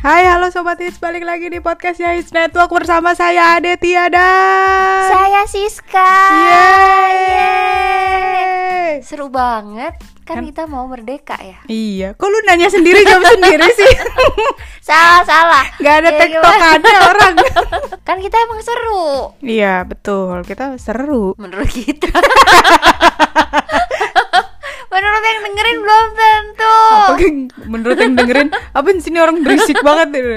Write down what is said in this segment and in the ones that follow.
Hai halo Sobat Hits, balik lagi di podcastnya Hits Network bersama saya Ade Tiada Saya Siska. Yeay. Seru banget. Kan Kan- kita mau merdeka ya. Iya, kok lu nanya sendiri jawab sendiri sih? Salah, salah. Gak ada Ya, tektokannya orang Kan kita emang seru Iya betul, kita seru menurut kita. menurut yang dengerin belum tentu. Apa yang- menurut yang dengerin, apa di sini orang berisik banget gitu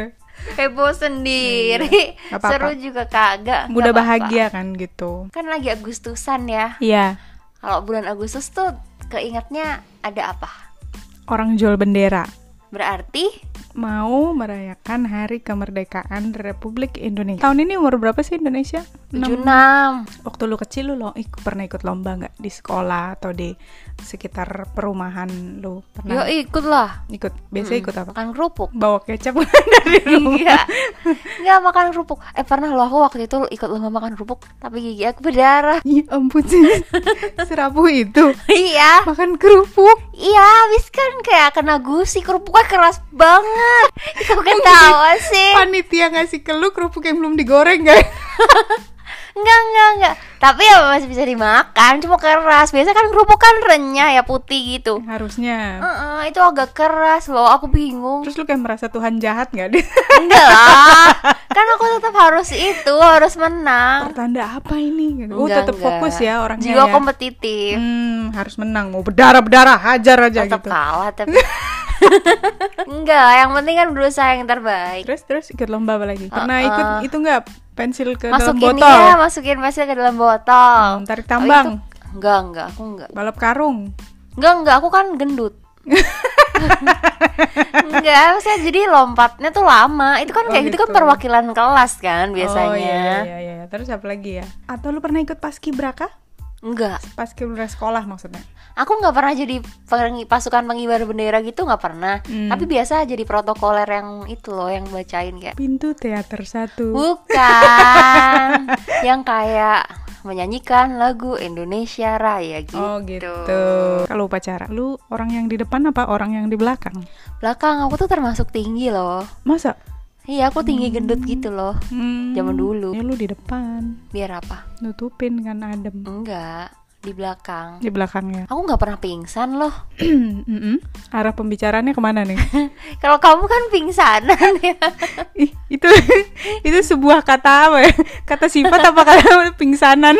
Heboh sendiri. Nggak apa-apa. Seru juga kagak. Mudah Nggak apa-apa. bahagia kan gitu Kan lagi Agustusan ya. Iya, Kalau bulan Agustus tuh keingetnya ada apa? orang jual bendera Berarti Mau merayakan hari kemerdekaan Republik Indonesia Tahun ini umur berapa sih Indonesia? 76. Enam. Waktu lu kecil lu lo ikut pernah ikut lomba nggak di sekolah atau di sekitar perumahan lu Yo pernah ikut lah. ikut biasa ikut apa Makan kerupuk. bawa kecap dari rumah Iya. Enggak makan kerupuk. Eh pernah loh aku waktu itu ikut lomba makan kerupuk tapi gigi aku berdarah. ya ampun sih serapuh itu iya. makan kerupuk Iya, habis kan kayak kena gusi kerupuknya keras banget. Itu ketawa sih. panitia ngasih ke lu kerupuk yang belum digoreng kan Enggak, enggak, enggak. Tapi ya masih bisa dimakan, cuma keras. Biasa kan kerupuk kan renyah ya putih gitu. harusnya Heeh, itu agak keras loh, aku bingung. terus lu kayak merasa Tuhan jahat nggak deh Enggak lah. Kan aku tetap harus itu, harus menang. pertanda apa ini Enggak, tetap enggak. fokus ya orangnya Jiwa ya kompetitif. hmm, harus menang mau berdarah berdarah hajar aja tetap gitu kalah tapi enggak yang penting kan berusaha yang terbaik Terus terus ikut lomba apa lagi? Pernah Uh-uh. ikut itu nggak pensil ke dalam masukin botol? ya masukin pensil ke dalam botol Hmm, tarik Tapi tambang. itu- enggak enggak aku enggak Balap karung. enggak enggak aku kan gendut enggak saya jadi lompatnya tuh lama itu kan Oh, kayak gitu. kan gitu. perwakilan kelas kan biasanya Oh iya, iya iya iya. Terus apa lagi ya? Atau lu pernah ikut paskibraka? enggak Paskibraka sekolah maksudnya. Aku nggak pernah jadi pengi- pasukan pengibar bendera gitu nggak pernah Hmm. tapi biasa jadi protokoler yang itu loh yang bacain kayak Pintu teater satu. Bukan Yang kayak menyanyikan lagu Indonesia Raya gitu Oh gitu. Kalau upacara, lu orang yang di depan apa orang yang di belakang? Belakang aku tuh termasuk tinggi loh Masa? Iya aku tinggi gendut gitu loh Hmm, Zaman dulu. Ya lu di depan, Biar apa? nutupin kan adem Enggak Di belakang di belakangnya. Aku nggak pernah pingsan loh. Arah pembicaraannya ke mana nih? Kalau kamu kan pingsanan ya Ih, itu itu sebuah kata apa ya? Kata sifat apa kata pingsanan?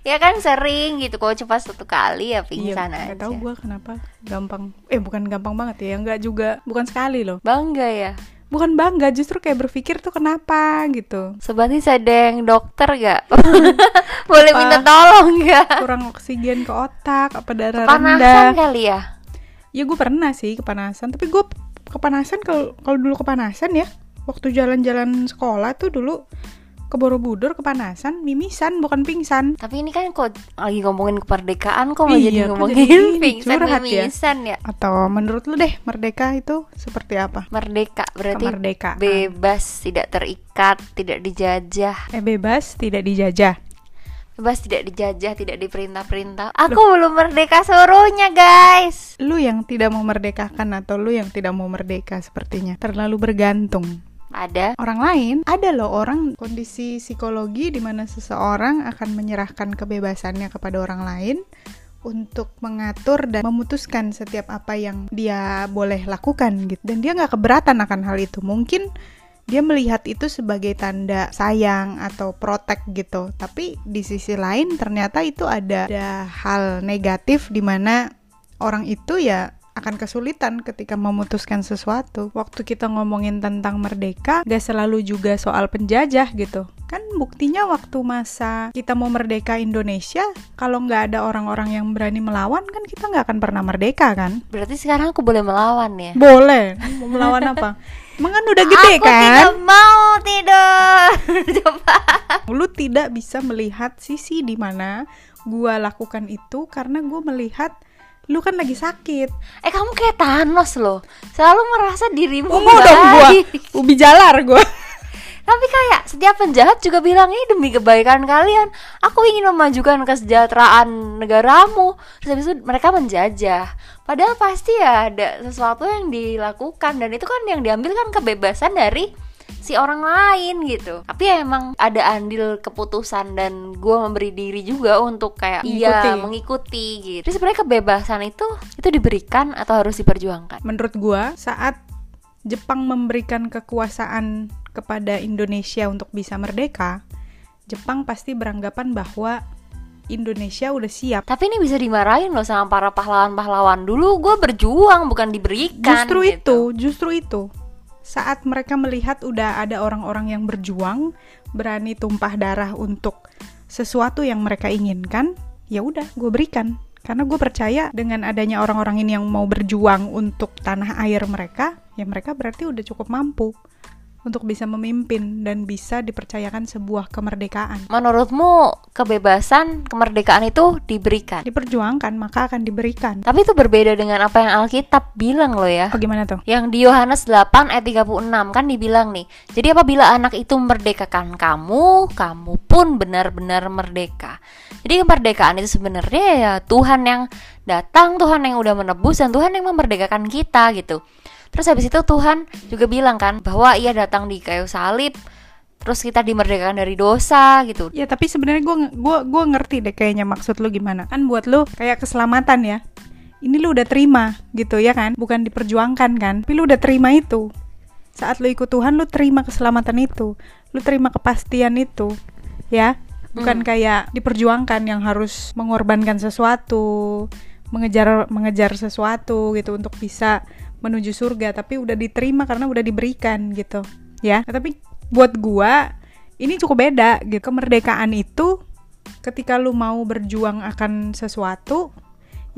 Ya kan sering gitu Kalau cuma satu kali ya pingsan iya, aja nggak tahu gua kenapa gampang. Eh, bukan gampang banget ya, enggak juga, bukan sekali loh. Bangga ya Bukan bangga, justru kayak berpikir tuh kenapa gitu. Hits ada yang dokter gak? Boleh Apa? minta tolong gak? Kurang oksigen ke otak, apa darah Panasan rendah. kali ya? Ya gue pernah sih kepanasan, tapi gue kepanasan kalau kalau dulu kepanasan ya, waktu jalan-jalan sekolah tuh dulu ke Borobudur kepanasan, mimisan bukan pingsan. Tapi ini kan kok lagi ngomongin kemerdekaan kok mau Iya, jadi ngomongin jadi ini, pingsan ya? mimisan ya? Atau menurut lu deh, merdeka itu seperti apa? Merdeka berarti Kemerdekaan. bebas, tidak terikat, tidak dijajah, Eh bebas, tidak dijajah. bebas tidak dijajah, tidak diperintah-perintah. Aku belum merdeka seluruhnya, guys. Lu yang tidak mau merdekakan atau lu yang tidak mau merdeka sepertinya terlalu bergantung. Ada Orang lain, ada loh orang kondisi psikologi di mana seseorang akan menyerahkan kebebasannya kepada orang lain untuk mengatur dan memutuskan setiap apa yang dia boleh lakukan gitu. Dan dia nggak keberatan akan hal itu. Mungkin dia melihat itu sebagai tanda sayang atau protek gitu. Tapi di sisi lain ternyata itu ada, ada hal negatif di mana orang itu ya akan kesulitan ketika memutuskan sesuatu. Waktu kita ngomongin tentang merdeka, gak selalu juga soal penjajah gitu. Kan buktinya waktu masa kita mau merdeka Indonesia, kalau nggak ada orang-orang yang berani melawan, kan kita nggak akan pernah merdeka kan? berarti sekarang aku boleh melawan ya? Boleh. Mau melawan apa? Emang kan udah gede aku kan? tidak mau tidur. Coba. Lu tidak bisa melihat sisi di mana gua lakukan itu karena gua melihat lu kan lagi sakit. Eh kamu kayak Thanos loh. Selalu merasa dirimu Ungu dong gua. Ubi jalar gua. Tapi kayak setiap penjahat juga bilang ini demi kebaikan kalian. Aku ingin memajukan kesejahteraan negaramu. Terus habis itu mereka menjajah. Padahal pasti ya ada sesuatu yang dilakukan dan itu kan yang diambil kan kebebasan dari si orang lain gitu tapi ya emang ada andil keputusan dan gue memberi diri juga untuk kayak Mengikuti. iya mengikuti gitu jadi sebenarnya kebebasan itu itu diberikan atau harus diperjuangkan Menurut gua saat Jepang memberikan kekuasaan kepada Indonesia untuk bisa merdeka, Jepang pasti beranggapan bahwa Indonesia udah siap. tapi ini bisa dimarahin loh sama para pahlawan-pahlawan dulu gue berjuang bukan diberikan Justru gitu. itu, justru itu. Saat mereka melihat udah ada orang-orang yang berjuang, berani tumpah darah untuk sesuatu yang mereka inginkan, ya udah, gue berikan. Karena gue percaya dengan adanya orang-orang ini yang mau berjuang untuk tanah air mereka, ya mereka berarti udah cukup mampu untuk bisa memimpin dan bisa dipercayakan sebuah kemerdekaan. menurutmu kebebasan kemerdekaan itu diberikan Diperjuangkan, maka akan diberikan. tapi itu berbeda dengan apa yang Alkitab bilang loh ya Oh gimana tuh? Yang di Yohanes 8 ayat 36 kan dibilang nih Jadi apabila anak itu merdekakan kamu Kamu pun benar-benar merdeka Jadi kemerdekaan itu sebenarnya ya Tuhan yang datang Tuhan yang udah menebus Dan Tuhan yang memerdekakan kita gitu Terus habis itu Tuhan juga bilang kan Bahwa ia datang di kayu salib Terus kita dimerdekakan dari dosa gitu Ya tapi sebenarnya gue gua gua ngerti deh kayaknya maksud lu gimana. Kan buat lu kayak keselamatan ya. Ini lu udah terima gitu ya kan? Bukan diperjuangkan kan? Tapi lu udah terima itu. Saat lu ikut Tuhan lu terima keselamatan itu. Lu terima kepastian itu. Ya. Bukan kayak diperjuangkan yang harus mengorbankan sesuatu, mengejar mengejar sesuatu gitu untuk bisa menuju surga, tapi udah diterima karena udah diberikan gitu. Ya. Nah, tapi buat gua ini cukup beda gitu kemerdekaan itu ketika lu mau berjuang akan sesuatu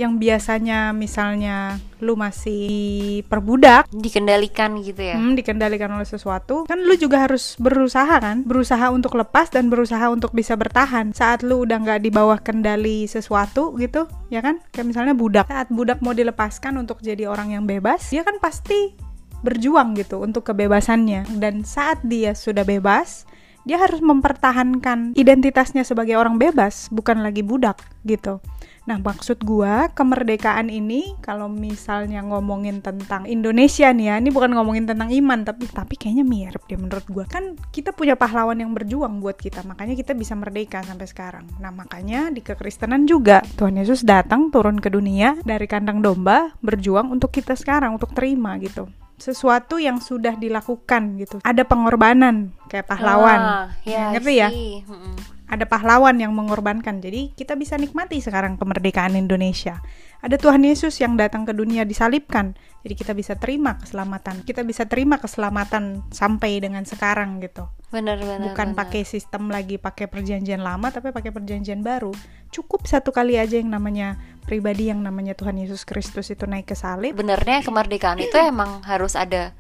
yang biasanya misalnya lu masih perbudak Dikendalikan gitu ya? Hmm, dikendalikan oleh sesuatu kan lu juga harus berusaha kan? Berusaha untuk lepas dan berusaha untuk bisa bertahan. Saat lu udah nggak di bawah kendali sesuatu gitu ya kan? Kayak misalnya budak. Saat budak mau dilepaskan untuk jadi orang yang bebas dia kan pasti berjuang gitu untuk kebebasannya. Dan saat dia sudah bebas dia harus mempertahankan identitasnya sebagai orang bebas bukan lagi budak gitu Nah, maksud gua kemerdekaan ini kalau misalnya ngomongin tentang Indonesia nih ya, ini bukan ngomongin tentang iman tapi tapi kayaknya mirip deh menurut gua. Kan kita punya pahlawan yang berjuang buat kita, makanya kita bisa merdeka sampai sekarang. Nah, makanya di kekristenan juga Tuhan Yesus datang turun ke dunia dari kandang domba berjuang untuk kita sekarang untuk terima gitu. Sesuatu yang sudah dilakukan gitu. Ada pengorbanan kayak pahlawan. Ah, ya, Ngerti ya? Mm-mm. ada pahlawan yang mengorbankan. Jadi kita bisa nikmati sekarang kemerdekaan Indonesia. Ada Tuhan Yesus yang datang ke dunia disalibkan. Jadi kita bisa terima keselamatan. Kita bisa terima keselamatan sampai dengan sekarang gitu. Bener bener Bukan bener. pakai sistem lagi pakai perjanjian lama tapi pakai perjanjian baru. Cukup satu kali aja yang namanya pribadi yang namanya Tuhan Yesus Kristus itu naik ke salib. Benernya kemerdekaan itu emang harus ada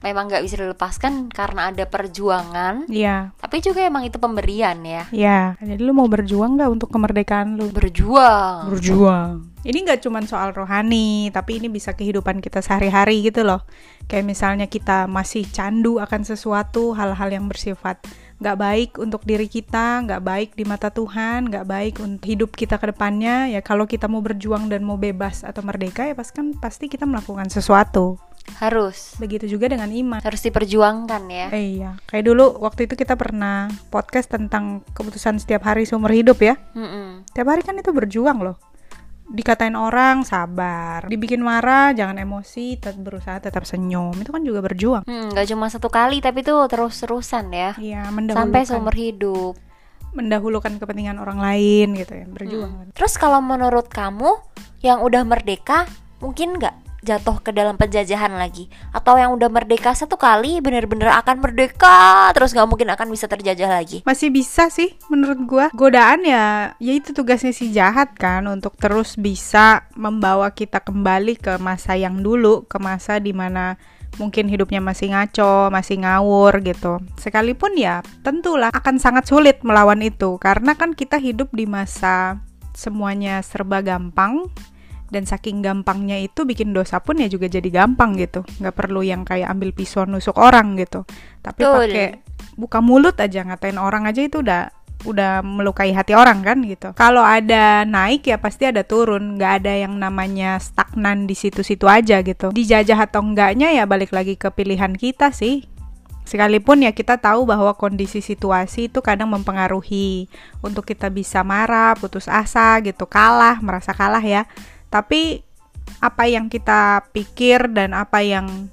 memang nggak bisa dilepaskan karena ada perjuangan Iya, tapi juga emang itu pemberian ya ya. Jadi lu mau berjuang nggak untuk kemerdekaan lu? berjuang berjuang. Ini nggak cuma soal rohani, tapi ini bisa kehidupan kita sehari-hari gitu loh. Kayak misalnya kita masih candu akan sesuatu, hal-hal yang bersifat nggak baik untuk diri kita, nggak baik di mata Tuhan, nggak baik untuk hidup kita ke depannya. Ya kalau kita mau berjuang dan mau bebas atau merdeka, ya pasti kan pasti kita melakukan sesuatu. harus Begitu juga dengan iman. harus diperjuangkan ya Eh, iya, kayak dulu waktu itu kita pernah podcast tentang keputusan setiap hari seumur hidup ya. Mm-mm. Tiap hari kan itu berjuang loh. Dikatain orang sabar, dibikin marah jangan emosi, tetap berusaha tetap senyum. Itu kan juga berjuang. Hmm, cuma satu kali tapi tuh terus-terusan ya Iya, sampai seumur hidup mendahulukan kepentingan orang lain gitu ya, berjuang. kan. terus kalau menurut kamu yang udah merdeka mungkin nggak jatuh ke dalam penjajahan lagi atau yang udah merdeka satu kali bener-bener akan merdeka terus nggak mungkin akan bisa terjajah lagi Masih bisa sih menurut gua. Godaan ya ya itu tugasnya si jahat kan untuk terus bisa membawa kita kembali ke masa yang dulu, ke masa di mana mungkin hidupnya masih ngaco, masih ngawur gitu. Sekalipun ya tentulah akan sangat sulit melawan itu karena kan kita hidup di masa semuanya serba gampang dan saking gampangnya itu bikin dosa pun ya juga jadi gampang gitu nggak perlu yang kayak ambil pisau nusuk orang gitu tapi pakai buka mulut aja ngatain orang aja itu udah udah melukai hati orang kan gitu. Kalau ada naik ya pasti ada turun, nggak ada yang namanya stagnan di situ-situ aja gitu. Dijajah atau enggaknya ya balik lagi ke pilihan kita sih. Sekalipun ya kita tahu bahwa kondisi situasi itu kadang mempengaruhi untuk kita bisa marah, putus asa gitu, kalah, merasa kalah ya. Tapi apa yang kita pikir dan apa yang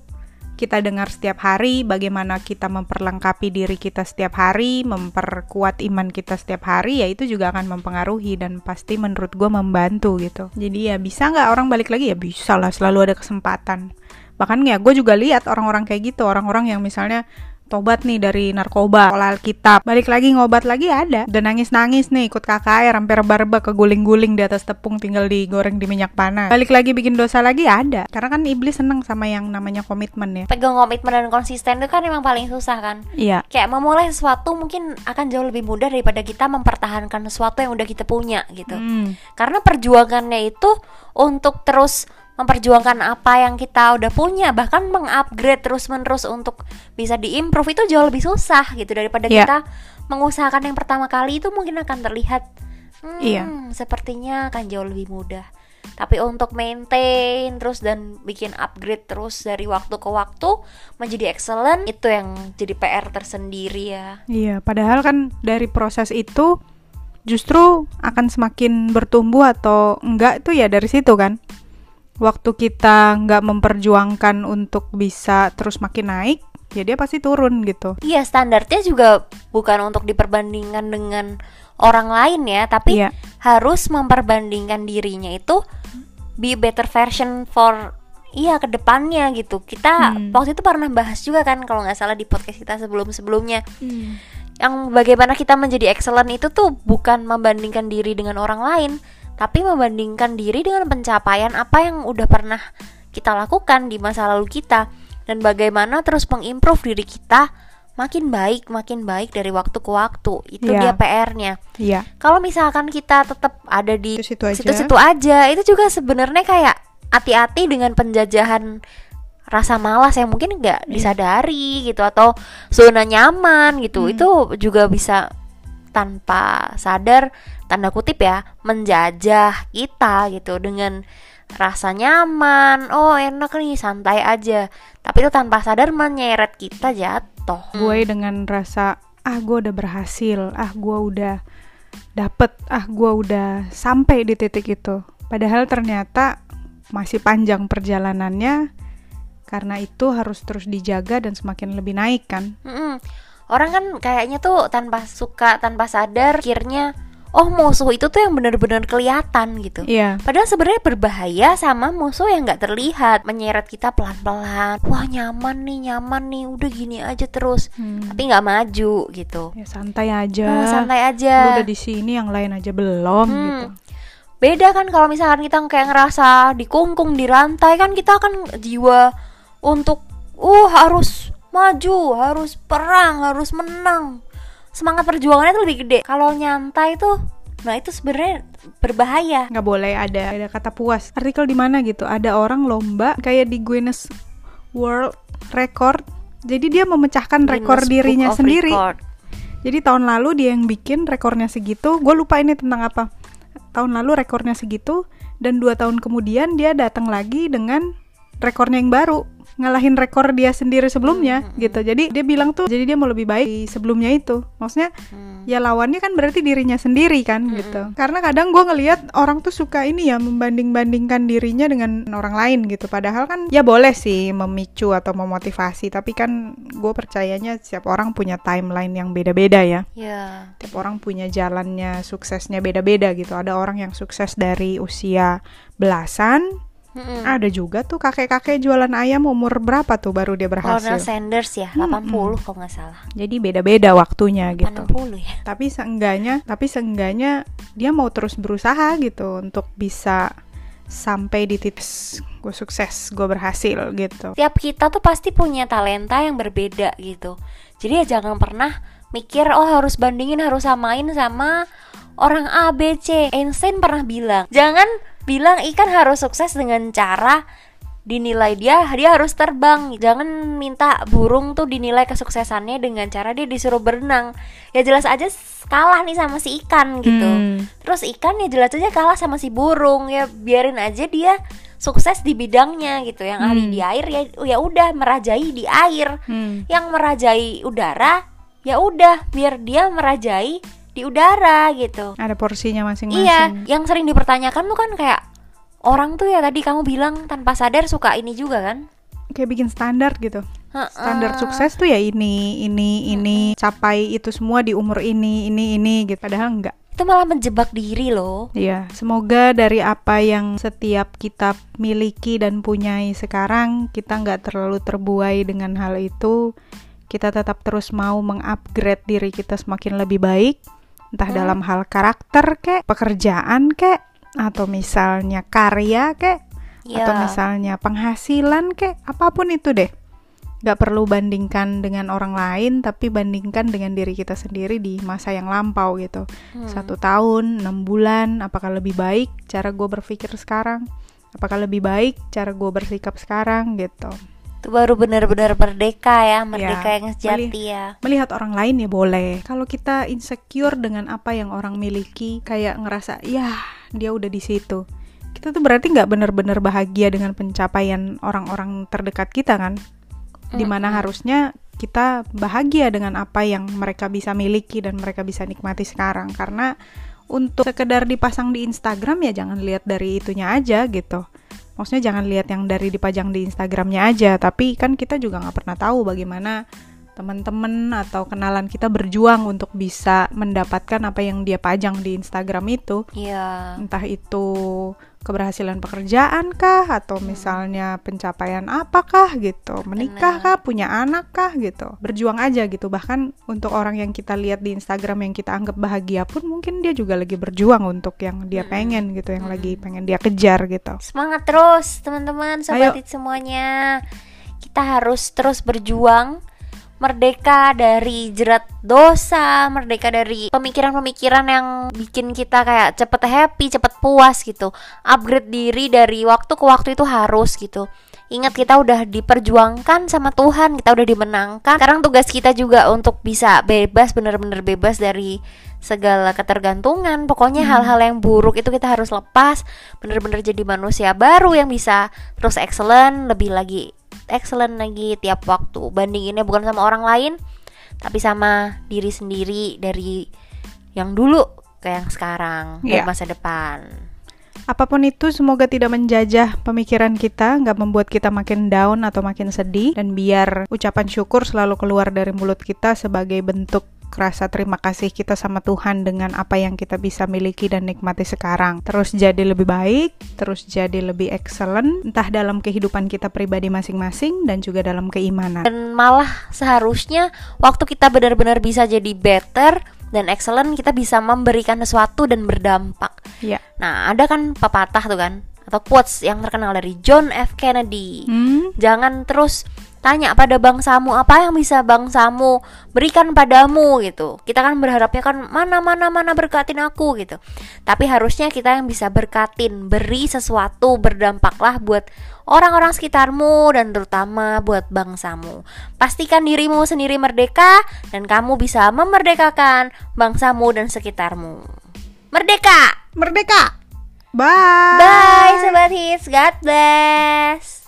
kita dengar setiap hari, bagaimana kita memperlengkapi diri kita setiap hari, memperkuat iman kita setiap hari, ya itu juga akan mempengaruhi dan pasti menurut gue membantu gitu. Jadi ya bisa nggak orang balik lagi ya bisa lah, selalu ada kesempatan. Bahkan ya gue juga lihat orang-orang kayak gitu, orang-orang yang misalnya tobat nih dari narkoba, pola Alkitab, balik lagi ngobat lagi ada. Dan nangis-nangis nih ikut KKR sampai reba-reba keguling-guling di atas tepung tinggal digoreng di minyak panas. Balik lagi bikin dosa lagi ada. Karena kan iblis seneng sama yang namanya komitmen ya. Pegang komitmen dan konsisten itu kan emang paling susah kan. Iya. Kayak memulai sesuatu mungkin akan jauh lebih mudah daripada kita mempertahankan sesuatu yang udah kita punya gitu. Hmm. Karena perjuangannya itu untuk terus memperjuangkan apa yang kita udah punya bahkan mengupgrade terus menerus untuk bisa diimprove itu jauh lebih susah gitu daripada Iya. kita mengusahakan yang pertama kali itu mungkin akan terlihat hmm, Iya. sepertinya akan jauh lebih mudah tapi untuk maintain terus dan bikin upgrade terus dari waktu ke waktu menjadi excellent itu yang jadi PR tersendiri ya Iya, padahal kan dari proses itu justru akan semakin bertumbuh atau enggak itu ya dari situ kan. Waktu kita nggak memperjuangkan untuk bisa terus makin naik, ya dia pasti turun gitu. Iya standarnya juga bukan untuk diperbandingkan dengan orang lain ya, tapi Iya. harus memperbandingkan dirinya itu be better version for iya ke depannya gitu. Kita Hmm. waktu itu pernah bahas juga kan kalau nggak salah di podcast kita sebelum-sebelumnya yang bagaimana kita menjadi excellent itu tuh bukan membandingkan diri dengan orang lain, tapi membandingkan diri dengan pencapaian apa yang udah pernah kita lakukan di masa lalu kita dan bagaimana terus mengimprove diri kita makin baik, makin baik dari waktu ke waktu. Itu dia Iya. PR-nya. Iya, Kalau misalkan kita tetap ada di Situ-situ aja. aja, itu juga sebenarnya kayak hati-hati dengan penjajahan rasa malas yang mungkin nggak disadari gitu atau zona nyaman gitu. Hmm. Itu juga bisa tanpa sadar tanda kutip ya menjajah kita gitu dengan rasa nyaman. Oh, enak nih, santai aja. Tapi itu tanpa sadar menyeret kita jatuh. gue dengan rasa ah gue udah berhasil, ah gue udah dapet, ah gue udah sampai di titik itu. Padahal ternyata masih panjang perjalanannya karena itu harus terus dijaga dan semakin lebih naik kan. Mm-mm. Orang kan kayaknya tuh tanpa suka, tanpa sadar, akhirnya oh musuh itu tuh yang benar-benar kelihatan gitu. Iya. Padahal sebenarnya berbahaya sama musuh yang nggak terlihat, menyeret kita pelan-pelan. Wah nyaman nih, nyaman nih, udah gini aja terus. Hmm. Tapi nggak maju gitu. Ya santai aja. Oh, santai Lu aja. udah di sini yang lain aja belum Hmm. gitu. Beda kan kalau misalkan kita kayak ngerasa dikungkung, dirantai kan kita akan jiwa untuk uh harus maju, harus perang, harus menang. Semangat perjuangannya tuh lebih gede. Kalau nyantai tuh nah itu sebenarnya berbahaya. nggak boleh ada ada kata puas artikel di mana gitu ada orang lomba kayak di Guinness World Record jadi dia memecahkan rekor Guinness dirinya Book of sendiri Record. jadi tahun lalu dia yang bikin rekornya segitu gue lupa ini tentang apa tahun lalu rekornya segitu dan dua tahun kemudian dia datang lagi dengan rekornya yang baru ngalahin rekor dia sendiri sebelumnya Hmm, gitu. Jadi dia bilang tuh jadi dia mau lebih baik di sebelumnya itu. Maksudnya Hmm. ya lawannya kan berarti dirinya sendiri kan gitu. Karena kadang gue ngelihat orang tuh suka ini ya membanding-bandingkan dirinya dengan orang lain gitu. Padahal kan ya boleh sih memicu atau memotivasi tapi kan gue percayanya setiap orang punya timeline yang beda-beda ya. Ya. tiap orang punya jalannya suksesnya beda-beda gitu. Ada orang yang sukses dari usia belasan Mm-mm. ada juga tuh kakek-kakek jualan ayam umur berapa tuh baru dia Colonel berhasil Sanders ya, 80 kalau nggak salah. jadi beda-beda waktunya gitu 80 ya. tapi seenggaknya tapi seenggaknya dia mau terus berusaha gitu untuk bisa sampai di titik gue sukses gue berhasil gitu Tiap kita tuh pasti punya talenta yang berbeda gitu. Jadi ya jangan pernah mikir oh harus bandingin harus samain sama orang A B C. Einstein pernah bilang, jangan bilang ikan harus sukses dengan cara dinilai dia dia harus terbang jangan minta burung tuh dinilai kesuksesannya dengan cara dia disuruh berenang ya jelas aja kalah nih sama si ikan gitu Hmm. terus ikan ya jelas aja kalah sama si burung ya biarin aja dia sukses di bidangnya gitu yang ahli Hmm. di air ya ya udah merajai di air Hmm. yang merajai udara ya udah biar dia merajai di udara gitu Ada porsinya masing-masing. iya yang sering dipertanyakan tuh kan kayak orang tuh ya tadi kamu bilang tanpa sadar suka ini juga kan Kayak bikin standar gitu. Standar sukses tuh ya ini, ini, ini, capai itu semua di umur ini, ini, ini gitu. Padahal enggak. itu malah menjebak diri loh Iya, semoga dari apa yang setiap kita miliki dan punyai sekarang, kita nggak terlalu terbuai dengan hal itu. Kita tetap terus mau mengupgrade diri kita semakin lebih baik, entah Hmm. dalam hal karakter kek, pekerjaan kek, atau misalnya karya kek, atau Iya. misalnya penghasilan kek, apa pun itu deh. Gak perlu bandingkan dengan orang lain, tapi bandingkan dengan diri kita sendiri di masa yang lampau gitu Hmm. satu tahun, enam bulan, apakah lebih baik cara gue berpikir sekarang? Apakah lebih baik cara gue bersikap sekarang gitu? Itu baru benar-benar merdeka ya merdeka Ya, yang sejati ya Melihat orang lain ya boleh. Kalau kita insecure dengan apa yang orang miliki, kayak ngerasa, ya dia udah di situ. Kita tuh berarti nggak benar-benar bahagia dengan pencapaian orang-orang terdekat kita kan? Di mana harusnya kita bahagia dengan apa yang mereka bisa miliki dan mereka bisa nikmati sekarang. Karena untuk sekedar dipasang di Instagram ya jangan lihat dari itunya aja gitu. Maksudnya jangan lihat yang dari dipajang di Instagramnya aja, tapi kan kita juga nggak pernah tahu bagaimana teman-teman atau kenalan kita berjuang untuk bisa mendapatkan apa yang dia pajang di Instagram itu. Iya. Entah itu keberhasilan pekerjaan kah atau misalnya pencapaian apakah gitu menikah kah punya anak kah gitu. Berjuang aja gitu. Bahkan untuk orang yang kita lihat di Instagram yang kita anggap bahagia pun mungkin dia juga lagi berjuang untuk yang dia pengen gitu yang lagi pengen dia kejar gitu. Semangat terus teman-teman sobat semuanya. Kita harus terus berjuang merdeka dari jerat dosa, merdeka dari pemikiran-pemikiran yang bikin kita kayak cepet happy, cepet puas gitu. Upgrade diri dari waktu ke waktu itu harus gitu. Ingat kita udah diperjuangkan sama Tuhan, kita udah dimenangkan. Sekarang tugas kita juga untuk bisa bebas, bener-bener bebas dari segala ketergantungan. Pokoknya hal-hal yang buruk itu kita harus lepas, bener-bener jadi manusia baru yang bisa terus excellent, lebih lagi excellent lagi tiap waktu. Bandinginnya bukan sama orang lain, tapi sama diri sendiri dari yang dulu ke yang sekarang Iya. masa depan. Apa pun itu semoga tidak menjajah pemikiran kita, nggak membuat kita makin down atau makin sedih dan biar ucapan syukur selalu keluar dari mulut kita sebagai bentuk rasa terima kasih kita sama Tuhan dengan apa yang kita bisa miliki dan nikmati sekarang. Terus jadi lebih baik, terus jadi lebih excellent entah dalam kehidupan kita pribadi masing-masing dan juga dalam keimanan. Dan malah seharusnya waktu kita benar-benar bisa jadi better dan excellent, kita bisa memberikan sesuatu dan berdampak. Ya. Nah, ada kan pepatah tuh kan atau quotes yang terkenal dari John F Kennedy. Hmm? Jangan terus tanya pada bangsamu apa yang bisa bangsamu berikan padamu gitu. Kita kan berharapnya kan mana mana mana berkatin aku gitu. Tapi harusnya kita yang bisa berkatin, beri sesuatu berdampaklah buat orang-orang sekitarmu dan terutama buat bangsamu. Pastikan dirimu sendiri merdeka dan kamu bisa memerdekakan bangsamu dan sekitarmu. Merdeka! Merdeka! Bye! Bye sobat hits, God bless.